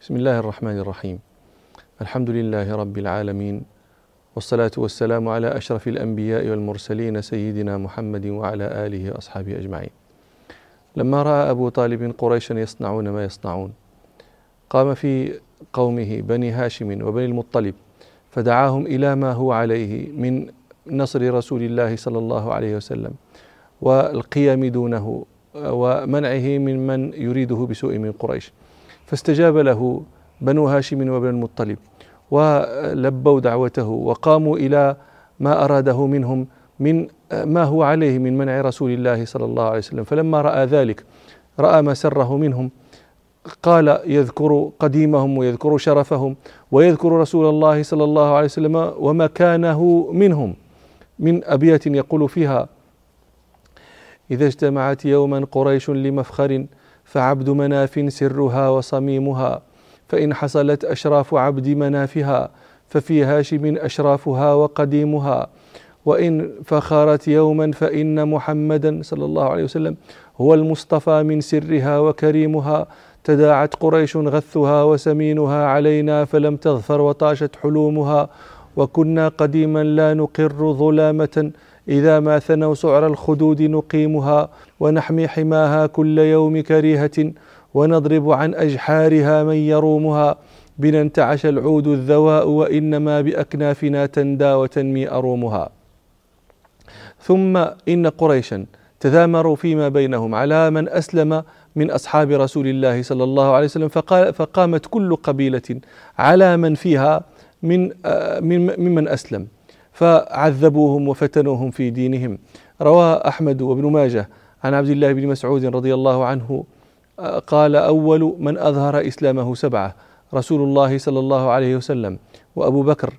بسم الله الرحمن الرحيم الحمد لله رب العالمين والصلاة والسلام على أشرف الأنبياء والمرسلين سيدنا محمد وعلى آله وأصحابه أجمعين لما رأى أبو طالب قريشا يصنعون ما يصنعون قام في قومه بني هاشم وبني المطلب فدعاهم إلى ما هو عليه من نصر رسول الله صلى الله عليه وسلم والقيام دونه ومنعه من من يريده بسوء من قريش فاستجاب له بنو هاشم وبن المطلب ولبوا دعوته وقاموا إلى ما أراده منهم من ما هو عليه من منع رسول الله صلى الله عليه وسلم. فلما رأى ذلك رأى ما سره منهم قال يذكر قديمهم ويذكر شرفهم ويذكر رسول الله صلى الله عليه وسلم ومكانه منهم من أبيات يقول فيها إذا اجتمعت يوما قريش لمفخر فعبد مناف سرها وصميمها فإن حصلت أشراف عبد منافها ففي هاشم أشرافها وقديمها. وإن فخرت يوما فإن محمدا صلى الله عليه وسلم هو المصطفى من سرها وكريمها. تداعت قريش غثها وسمينها علينا فلم تظفر وطاشت حلومها. وكنا قديما لا نقر ظلامة إذا ما ثنوا سعر الخدود نقيمها ونحمي حماها كل يوم كريهة ونضرب عن أجحارها من يرومها. بنا انتعش العود الذواء وإنما بأكنافنا تندى وتنمي أرومها. ثم إن قريشا تذامروا فيما بينهم على من أسلم من أصحاب رسول الله صلى الله عليه وسلم فقال فقامت كل قبيلة على من فيها من ممن أسلم. فعذبوهم وفتنوهم في دينهم. روى أحمد وابن ماجه عن عبد الله بن مسعود رضي الله عنه قال أول من أظهر إسلامه سبعة رسول الله صلى الله عليه وسلم وأبو بكر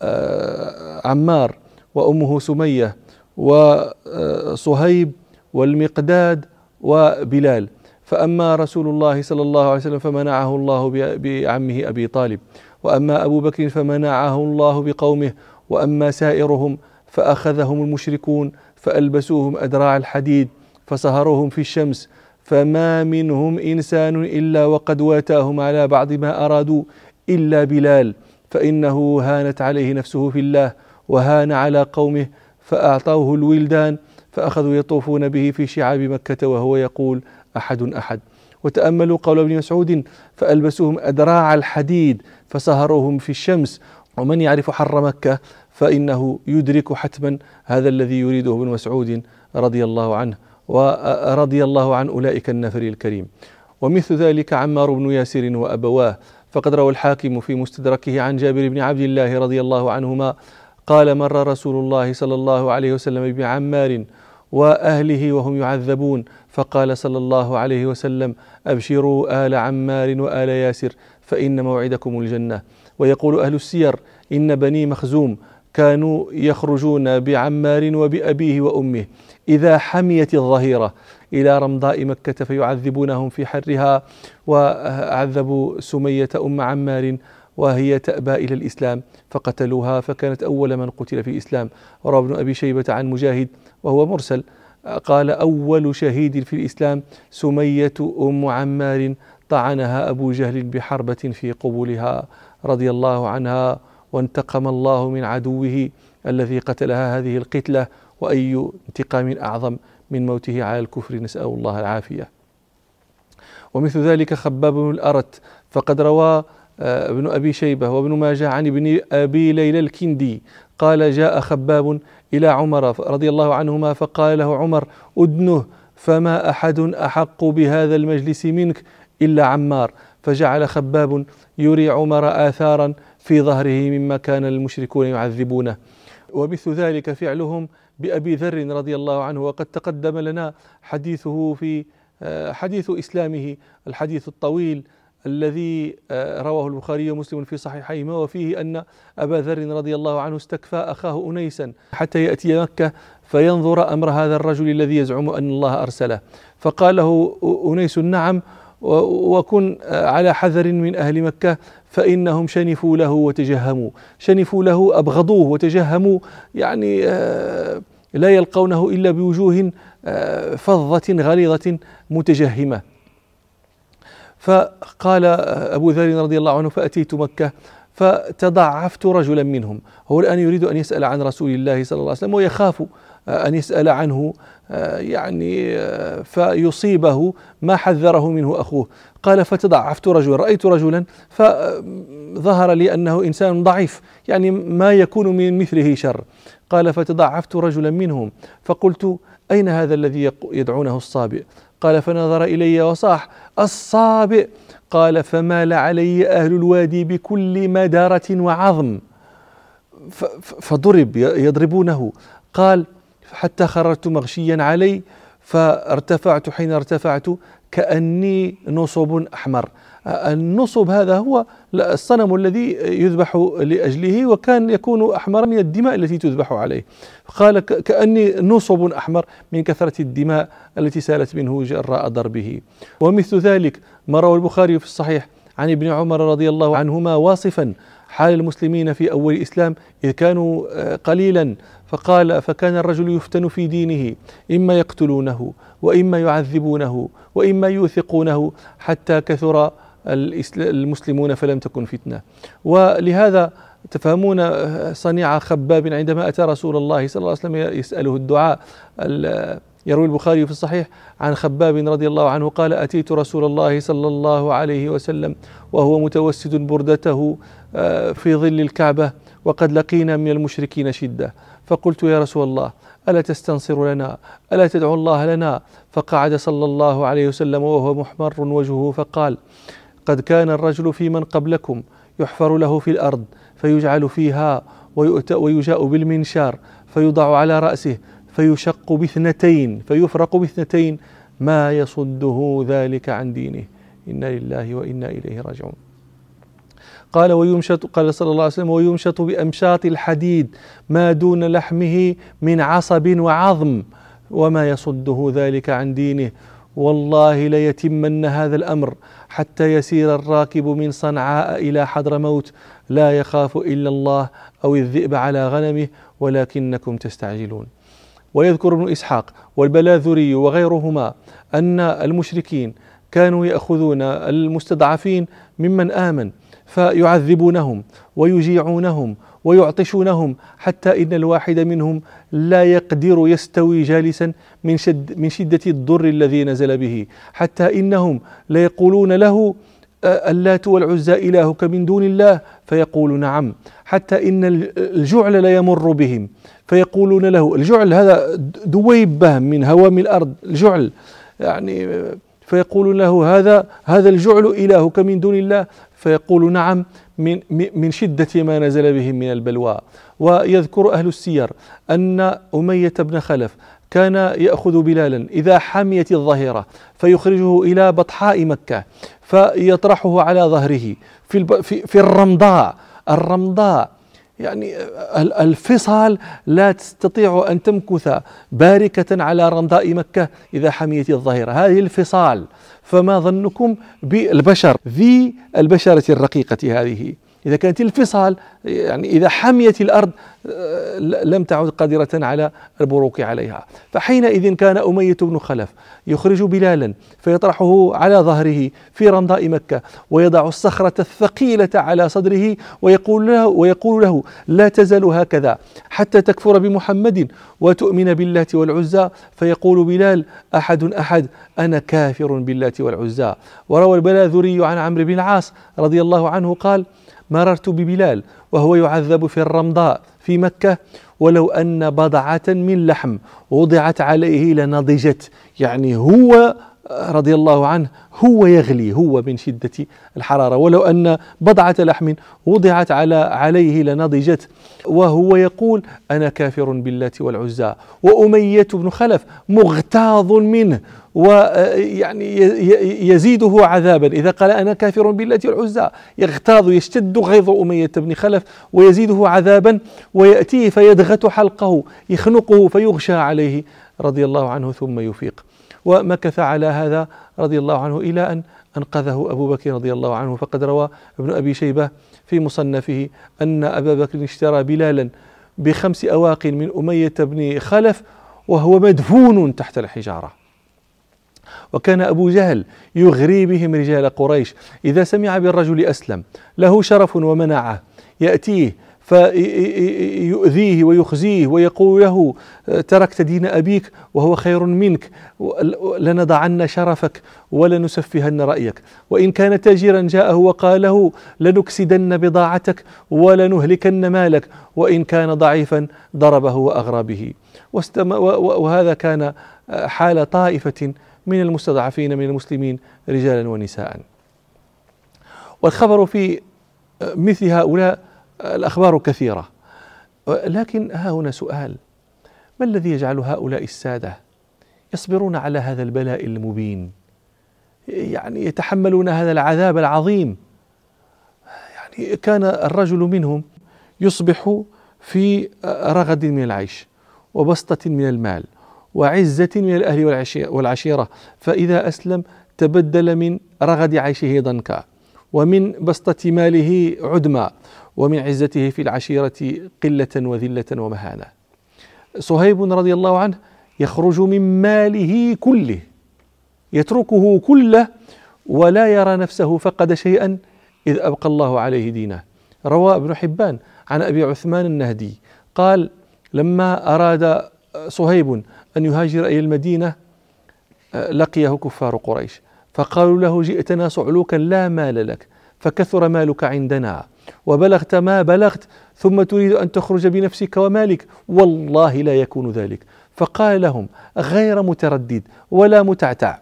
وعمار وأمه سمية وصهيب والمقداد وبلال. فأما رسول الله صلى الله عليه وسلم فمنعه الله بعمه أبي طالب. وأما أبو بكر فمنعه الله بقومه وأما سائرهم فأخذهم المشركون فألبسوهم أدراع الحديد فسهروهم في الشمس فما منهم إنسان إلا وقد واتاهم على بعض ما أرادوا إلا بلال فإنه هانت عليه نفسه في الله وهان على قومه فأعطوه الولدان فأخذوا يطوفون به في شعاب مكة وهو يقول أحد أحد. وتأملوا قول ابن مسعود فألبسوهم أدراع الحديد فسهروهم في الشمس. ومن يعرف حر مكة فإنه يدرك حتما هذا الذي يريده ابن مسعود رضي الله عنه ورضي الله عن أولئك النفر الكريم. ومثل ذلك عمار بن ياسر وأبواه. فقد روى الحاكم في مستدركه عن جابر بن عبد الله رضي الله عنهما قال مر رسول الله صلى الله عليه وسلم بعمار وأهله وهم يعذبون. فقال صلى الله عليه وسلم أبشروا آل عمار وآل ياسر فإن موعدكم الجنة. ويقول أهل السير إن بني مخزوم كانوا يخرجون بعمار وبأبيه وأمه إذا حميت الظهيرة إلى رمضاء مكة فيعذبونهم في حرها وعذبوا سمية أم عمار وهي تأبى إلى الإسلام فقتلوها فكانت أول من قتل في الإسلام. وروى ابن أبي شيبة عن مجاهد وهو مرسل. قال أول شهيد في الإسلام سمية أم عمار طعنها أبو جهل بحربة في قبولها رضي الله عنها وانتقم الله من عدوه الذي قتلها هذه القتلة وأي انتقام أعظم من موته على الكفر نسأل الله العافية. ومثل ذلك خباب بن الأرت فقد روى آه، ابن أبي شيبة وابن ماجه عن ابن أبي ليلى الكندي قال جاء خباب إلى عمر رضي الله عنهما فقال له عمر ادنه فما أحد أحق بهذا المجلس منك إلا عمار فجعل خباب يري عمر آثارا في ظهره مما كان المشركون يعذبونه. ومثل ذلك فعلهم بأبي ذر رضي الله عنه وقد تقدم لنا حديثه في آه، حديث إسلامه الحديث الطويل الذي آه، رواه البخاري ومسلم في صحيحيهما وفيه أن أبا ذر رضي الله عنه استكفى أخاه أنيسا حتى يأتي مكة فينظر أمر هذا الرجل الذي يزعم أن الله أرسله. فقال له أنيس نعم وكن على حذر من أهل مكة فإنهم شنفوا له وتجهموا. شنفوا له أبغضوه وتجهموا. يعني آه، لا يلقونه إلا بوجوه آه، فظة غليظة متجهمة. فقال أبو ذر رضي الله عنه فأتيت مكة فتضعفت رجلا منهم. هو الآن يريد أن يسأل عن رسول الله صلى الله عليه وسلم ويخاف أن يسأل عنه. يعني فيصيبه ما حذره منه أخوه. قال فتضعفت رجلا رأيت رجلا فظهر لي أنه إنسان ضعيف يعني ما يكون من مثله شر. قال فتضعفت رجلا منهم. فقلت أين هذا الذي يدعونه الصابئ؟ قال فنظر إلي وصاح الصابئ! قال فمال علي أهل الوادي بكل مدارة وعظم. فضرب يضربونه. قال حتى خرجت مغشيا علي فارتفعت حين ارتفعت كأني نصب أحمر. النصب هذا هو الصنم الذي يذبح لأجله وكان يكون أحمر من الدماء التي تذبح عليه. قال كأني نصب أحمر من كثرة الدماء التي سالت منه جراء ضربه. ومثل ذلك ما روى البخاري في الصحيح عن ابن عمر رضي الله عنهما واصفا حال المسلمين في أول الإسلام إذ كانوا آه، قليلا فقال فكان الرجل يفتن في دينه؟ إما يقتلونه وإما يعذبونه وإما يوثقونه حتى كثر المسلمون فلم تكن فتنة. ولهذا تفهمون صنيع خباب عندما أتى رسول الله صلى الله عليه وسلم يسأله الدعاء يروي البخاري في الصحيح عن خباب رضي الله عنه قال أتيت رسول الله صلى الله عليه وسلم وهو متوسد بردته آه، في ظل الكعبة وقد لقينا من المشركين شدة. فقلت يا رسول الله ألا تستنصر لنا؟ ألا تدعو الله لنا؟ فقعد صلى الله عليه وسلم وهو محمر وجهه فقال قد كان الرجل في من قبلكم يحفر له في الأرض فيجعل فيها ويجاء بالمنشار فيوضع على رأسه فيشق باثنتين فيفرق باثنتين ما يصده ذلك عن دينه. إنا لله وإنا إليه راجعون. قال ويمشط قال صلى الله عليه وسلم ويمشط بأمشاط الحديد ما دون لحمه من عصب وعظم وما يصده ذلك عن دينه. والله ليتمن هذا الأمر حتى يسير الراكب من صنعاء إلى حضرموت لا يخاف إلا الله أو الذئب على غنمه ولكنكم تستعجلون. ويذكر ابن إسحاق والبلاذري وغيرهما أن المشركين كانوا يأخذون المستضعفين ممن آمن. فيعذبونهم ويجيعونهم ويعطشونهم حتى إن الواحد منهم لا يقدر يستوي جالسا من, شد من شدة الضر الذي نزل به حتى إنهم ليقولون له اللات والعزى إلهك من دون الله؟ فيقول نعم حتى إن الجعل لا يمر بهم فيقولون له الجعل هذا دويبة من هوام الأرض الجعل يعني فيقولون له هذا هذا الجعل إلهك من دون الله؟ فيقول نعم من من شدة ما نزل بهم من البلوى. ويذكر أهل السير أن أمية بن خلف كان يأخذ بلالا إذا حميت الظهيرة فيخرجه إلى بطحاء مكة فيطرحه على ظهره في في الرمضاء. الرمضاء يعني الفصال لا تستطيع أن تمكث باركة على رمضاء مكة إذا حميت الظهيرة. هذه الفصال. فما ظنكم بالبشر؟ ذي البشرة الرقيقة هذه. إذا كانت الفصال يعني إذا حميت الأرض آه، لم تعد قادرة على البروك عليها. فحينئذ كان أمية بن خلف يخرج بلالا فيطرحه على ظهره في رمضاء مكة ويضع الصخرة الثقيلة على صدره ويقول له, ويقول له لا تزال هكذا حتى تكفر بمحمد وتؤمن بالله والعزى. فيقول بلال أحد أحد أنا كافر بالله والعزى. وروى البلاذري عن عمرو بن العاص رضي الله عنه قال مررت ببلال وهو يعذب في الرمضاء في مكة ولو أن بضعة من لحم وضعت عليه لنضجت. يعني هو رضي الله عنه هو يغلي هو من شدة الحرارة. ولو أن بضعة لحم وضعت على عليه لنضجت. وهو يقول أنا كافر بالله والعزى. وأمية بن خلف مغتاظ منه. ويعني يزيده عذابا. إذا قال أنا كافر بالله والعزى يغتاظ يشتد غيظ أمية بن خلف ويزيده عذابا. ويأتيه فيدغت حلقه يخنقه فيغشى عليه رضي الله عنه ثم يفيق. ومكث على هذا رضي الله عنه إلى أن أنقذه أبو بكر رضي الله عنه. فقد روى ابن أبي شيبة في مصنفه أن أبا بكر اشترى بلالا بخمس أواق من أمية بن خلف وهو مدفون تحت الحجارة. وكان أبو جهل يغري بهم رجال قريش إذا سمع بالرجل أسلم له شرف ومنعه يأتيه فيؤذيه ويخزيه ويقول له تركت دين أبيك وهو خير منك لنضعن شرفك ولنسفهن رأيك. وإن كان تاجرا جاءه وقال له لنكسدن بضاعتك ولنهلكن مالك. وإن كان ضعيفا ضربه وأغرى به. وهذا كان حال طائفة من المستضعفين من المسلمين رجالا ونساء. والخبر في مثل هؤلاء الأخبار كثيرة. لكن ها هنا سؤال. ما الذي يجعل هؤلاء السادة يصبرون على هذا البلاء المبين؟ يعني يتحملون هذا العذاب العظيم. يعني كان الرجل منهم يصبح في رغد من العيش وبسطة من المال وعزة من الأهل والعشيرة. فإذا أسلم تبدل من رغد عيشه ضنكا ومن بسطة ماله عدما ومن عزته في العشيرة قلة وذلة ومهانة. صهيب رضي الله عنه يخرج من ماله كله يتركه كله ولا يرى نفسه فقد شيئا إذ أبقى الله عليه دينه. روى ابن حبان عن أبي عثمان النهدي قال لما أراد صهيب أن يهاجر إلى المدينة لقيه كفار قريش فقالوا له جئتنا صعلوكا لا مال لك فكثر مالك عندنا. وبلغت ما بلغت ثم تريد أن تخرج بنفسك ومالك. والله لا يكون ذلك. فقال لهم غير متردد ولا متعتع.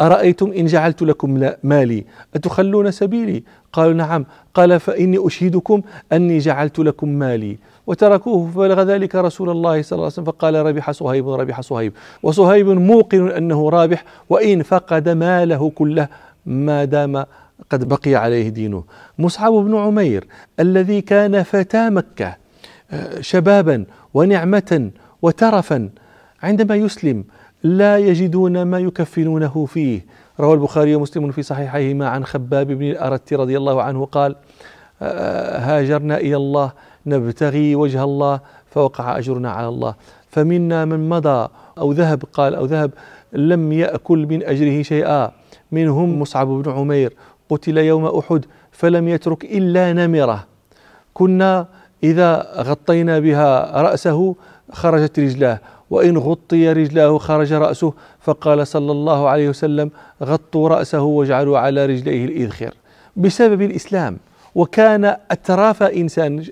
أرأيتم إن جعلت لكم مالي؟ أتخلون سبيلي؟ قالوا نعم. قال فإني أشهدكم أني جعلت لكم مالي. وتركوه فبلغ ذلك رسول الله صلى الله عليه وسلم. فقال ربح صهيب ربح صهيب. وصهيب موقن أنه رابح وإن فقد ماله كله ما دام قد بقي عليه دينه. مصعب بن عمير الذي كان فتى مكة آه، شبابا ونعمة وترفا عندما يسلم لا يجدون ما يكفنونه فيه. روى البخاري ومسلم في صحيحيهما عن خباب بن الأرت رضي الله عنه قال آه، هاجرنا إلى الله نبتغي وجه الله فوقع أجرنا على الله. فمنا من مضى أو ذهب قال أو ذهب لم يأكل من أجره شيئا. منهم مصعب بن عمير قتل يوم أحد فلم يترك إلا نمرة. كنا إذا غطينا بها رأسه خرجت رجلاه وإن غطي رجلاه خرج رأسه فقال صلى الله عليه وسلم غطوا رأسه واجعلوا على رجليه الإذخر. بسبب الإسلام وكان أتراف إنسان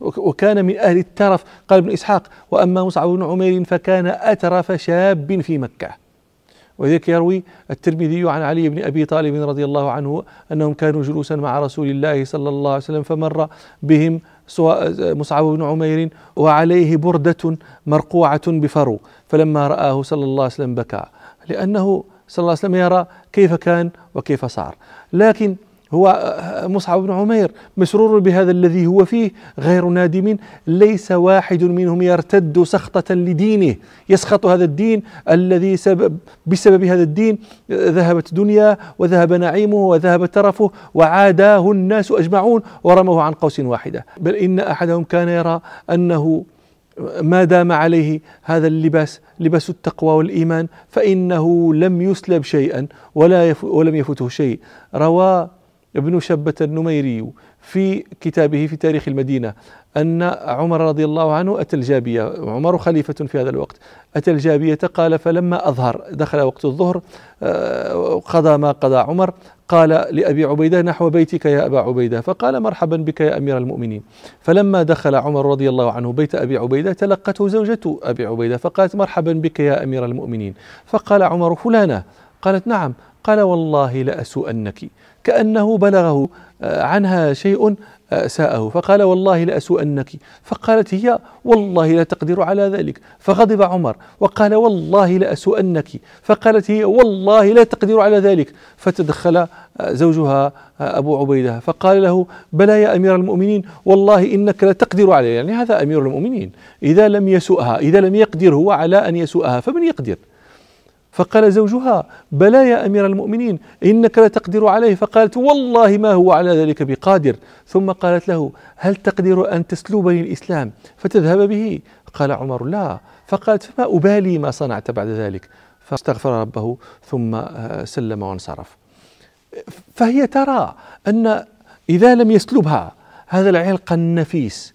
وكان من أهل الترف قال ابن إسحاق وأما مصعب بن عمير فكان أترف شاب في مكة. وذلك يروي الترمذي عن علي بن أبي طالب رضي الله عنه أنهم كانوا جلوسا مع رسول الله صلى الله عليه وسلم فمر بهم مصعب بن عمير وعليه بردة مرقوعة بفرو فلما رآه صلى الله عليه وسلم بكى لأنه صلى الله عليه وسلم يرى كيف كان وكيف صار. لكن هو مصعب بن عمير مسرور بهذا الذي هو فيه غير نادم ليس واحد منهم يرتد سخطة لدينه. يسخط هذا الدين الذي سبب بسبب هذا الدين ذهبت دنيا وذهب نعيمه وذهب ترفه وعاداه الناس أجمعون ورموه عن قوس واحدة. بل إن أحدهم كان يرى أنه ما دام عليه هذا اللباس لباس التقوى والإيمان فإنه لم يسلب شيئا ولا ولم يفته شيء. روى ابن شبة النميري في كتابه في تاريخ المدينة أن عمر رضي الله عنه أتى الجابية عمر خليفة في هذا الوقت أتى الجابية قال فلما أظهر دخل وقت الظهر آه، قضى ما قضى عمر قال لأبي عبيدة نحو بيتك يا أبا عبيدة فقال مرحبا بك يا أمير المؤمنين فلما دخل عمر رضي الله عنه بيت أبي عبيدة تلقته زوجة أبي عبيدة فقالت مرحبا بك يا أمير المؤمنين فقال عمر فلانة قالت نعم قال والله لأسوءنك كأنه بلغه آه، عنها شيء آه، ساءه. فقال والله لأسوءنك فقالت هي والله لا تقدر على ذلك. فغضب عمر. وقال والله لأسوءنك فقالت هي والله لا تقدر على ذلك. فتدخل آه، زوجها أبو عبيدة. فقال له بلى يا أمير المؤمنين. والله إنك لا تقدر عليه يعني هذا أمير المؤمنين. إذا لم يسوءها إذا لم يقدر هو على أن يسوءها فمن يقدر؟ فقال زوجها بلى يا أمير المؤمنين إنك لتقدر عليه. فقالت والله ما هو على ذلك بقادر. ثم قالت له هل تقدر أن تسلبني الإسلام فتذهب به؟ قال عمر لا. فقالت فما أبالي ما صنعت بعد ذلك. فاستغفر ربه ثم سلم وانصرف. فهي ترى أن إذا لم يسلبها هذا العلق النفيس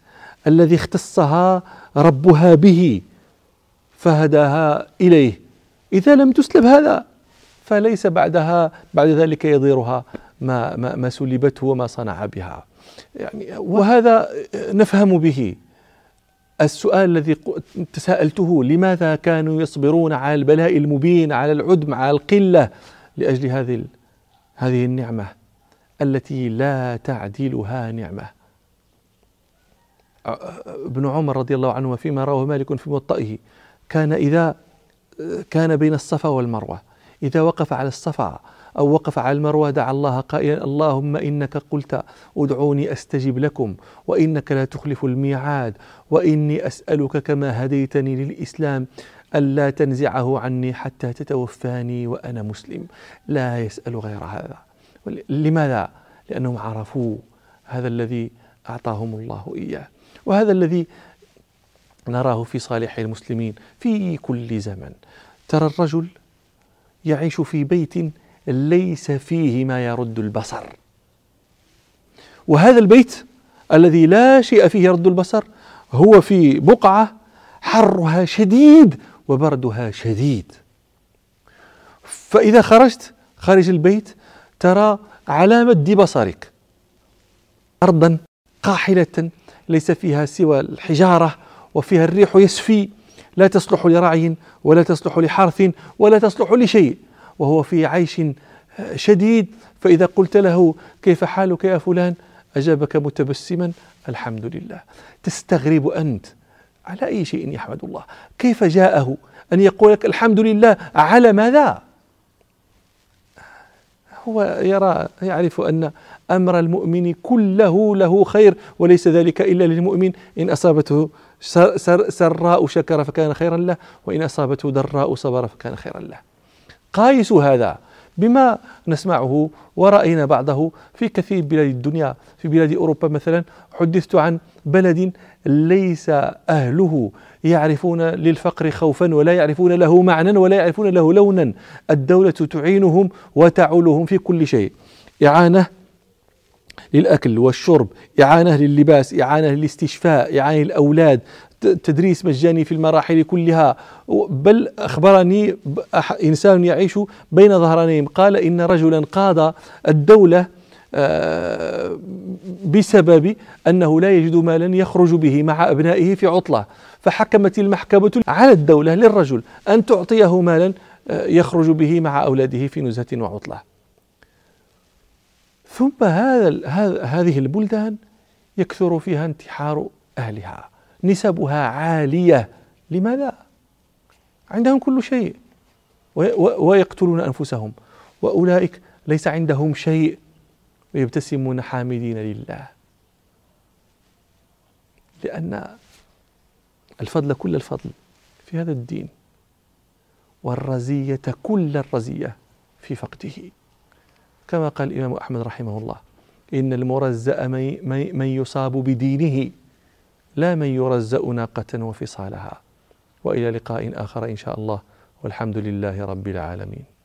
الذي اختصها ربها به فهداها إليه. إذا لم تسلب هذا فليس بعدها بعد ذلك يضيرها ما ما, ما سلبته وما صنع بها. يعني وهذا نفهم به. السؤال الذي تساءلته لماذا كانوا يصبرون على البلاء المبين على العدم على القلة لأجل هذه هذه النعمة التي لا تعدلها نعمة؟ ابن عمر رضي الله عنه فيما رواه مالك في موطئه كان إذا كان بين الصفا والمروة. إذا وقف على الصفا أو وقف على المروة دعا الله قائلا اللهم إنك قلت ادعوني أستجب لكم وإنك لا تخلف الميعاد وإني أسألك كما هديتني للإسلام ألا تنزعه عني حتى تتوفاني وأنا مسلم. لا يسأل غير هذا. لماذا؟ لأنهم عرفوا هذا الذي أعطاهم الله إياه. وهذا الذي نراه في صالح المسلمين في كل زمن. ترى الرجل يعيش في بيت ليس فيه ما يرد البصر. وهذا البيت الذي لا شيء فيه يرد البصر هو في بقعة حرها شديد وبردها شديد. فإذا خرجت خارج البيت ترى على مد بصرك. أرضا قاحلة ليس فيها سوى الحجارة وفيها الريح يسفي. لا تصلح لرعي ولا تصلح لحرث ولا تصلح لشيء. وهو في عيش شديد. فإذا قلت له كيف حالك يا فلان؟ أجابك متبسما الحمد لله. تستغرب أنت على أي شيء يحمد الله. كيف جاءه أن يقول لك الحمد لله؟ على ماذا؟ هو يرى يعرف أن أمر المؤمن كله له خير وليس ذلك إلا للمؤمن. إن أصابته سراء شكر فكان خيرا له وإن أصابته ضراء صبر فكان خيرا له. قايسوا هذا بما نسمعه ورأينا بعضه في كثير بلاد الدنيا. في بلاد أوروبا مثلا حدثت عن بلد ليس أهله يعرفون للفقر خوفا ولا يعرفون له معنى ولا يعرفون له لونا. الدولة تعينهم وتعولهم في كل شيء. إعانة للأكل والشرب إعانة لللباس إعانة للاستشفاء إعانة للأولاد تدريس مجاني في المراحل كلها. بل أخبرني إنسان يعيش بين ظهرانيهم قال إن رجلا قاد الدولة آه، بسبب أنه لا يجد مالا يخرج به مع أبنائه في عطلة. فحكمت المحكمة على الدولة للرجل أن تعطيه مالا آه، يخرج به مع أولاده في نزهة وعطلة. ثم هذا هذه البلدان يكثر فيها انتحار أهلها. نسبها عالية. لماذا؟ عندهم كل شيء. ويقتلون أنفسهم. وأولئك ليس عندهم شيء. ويبتسمون حامدين لله. لأن الفضل كل الفضل في هذا الدين. والرزية كل الرزية في فقده. كما قال الإمام أحمد رحمه الله إن المرزأ من يصاب بدينه لا من يرزأ ناقة وفصالها. وإلى لقاء آخر إن شاء الله والحمد لله رب العالمين.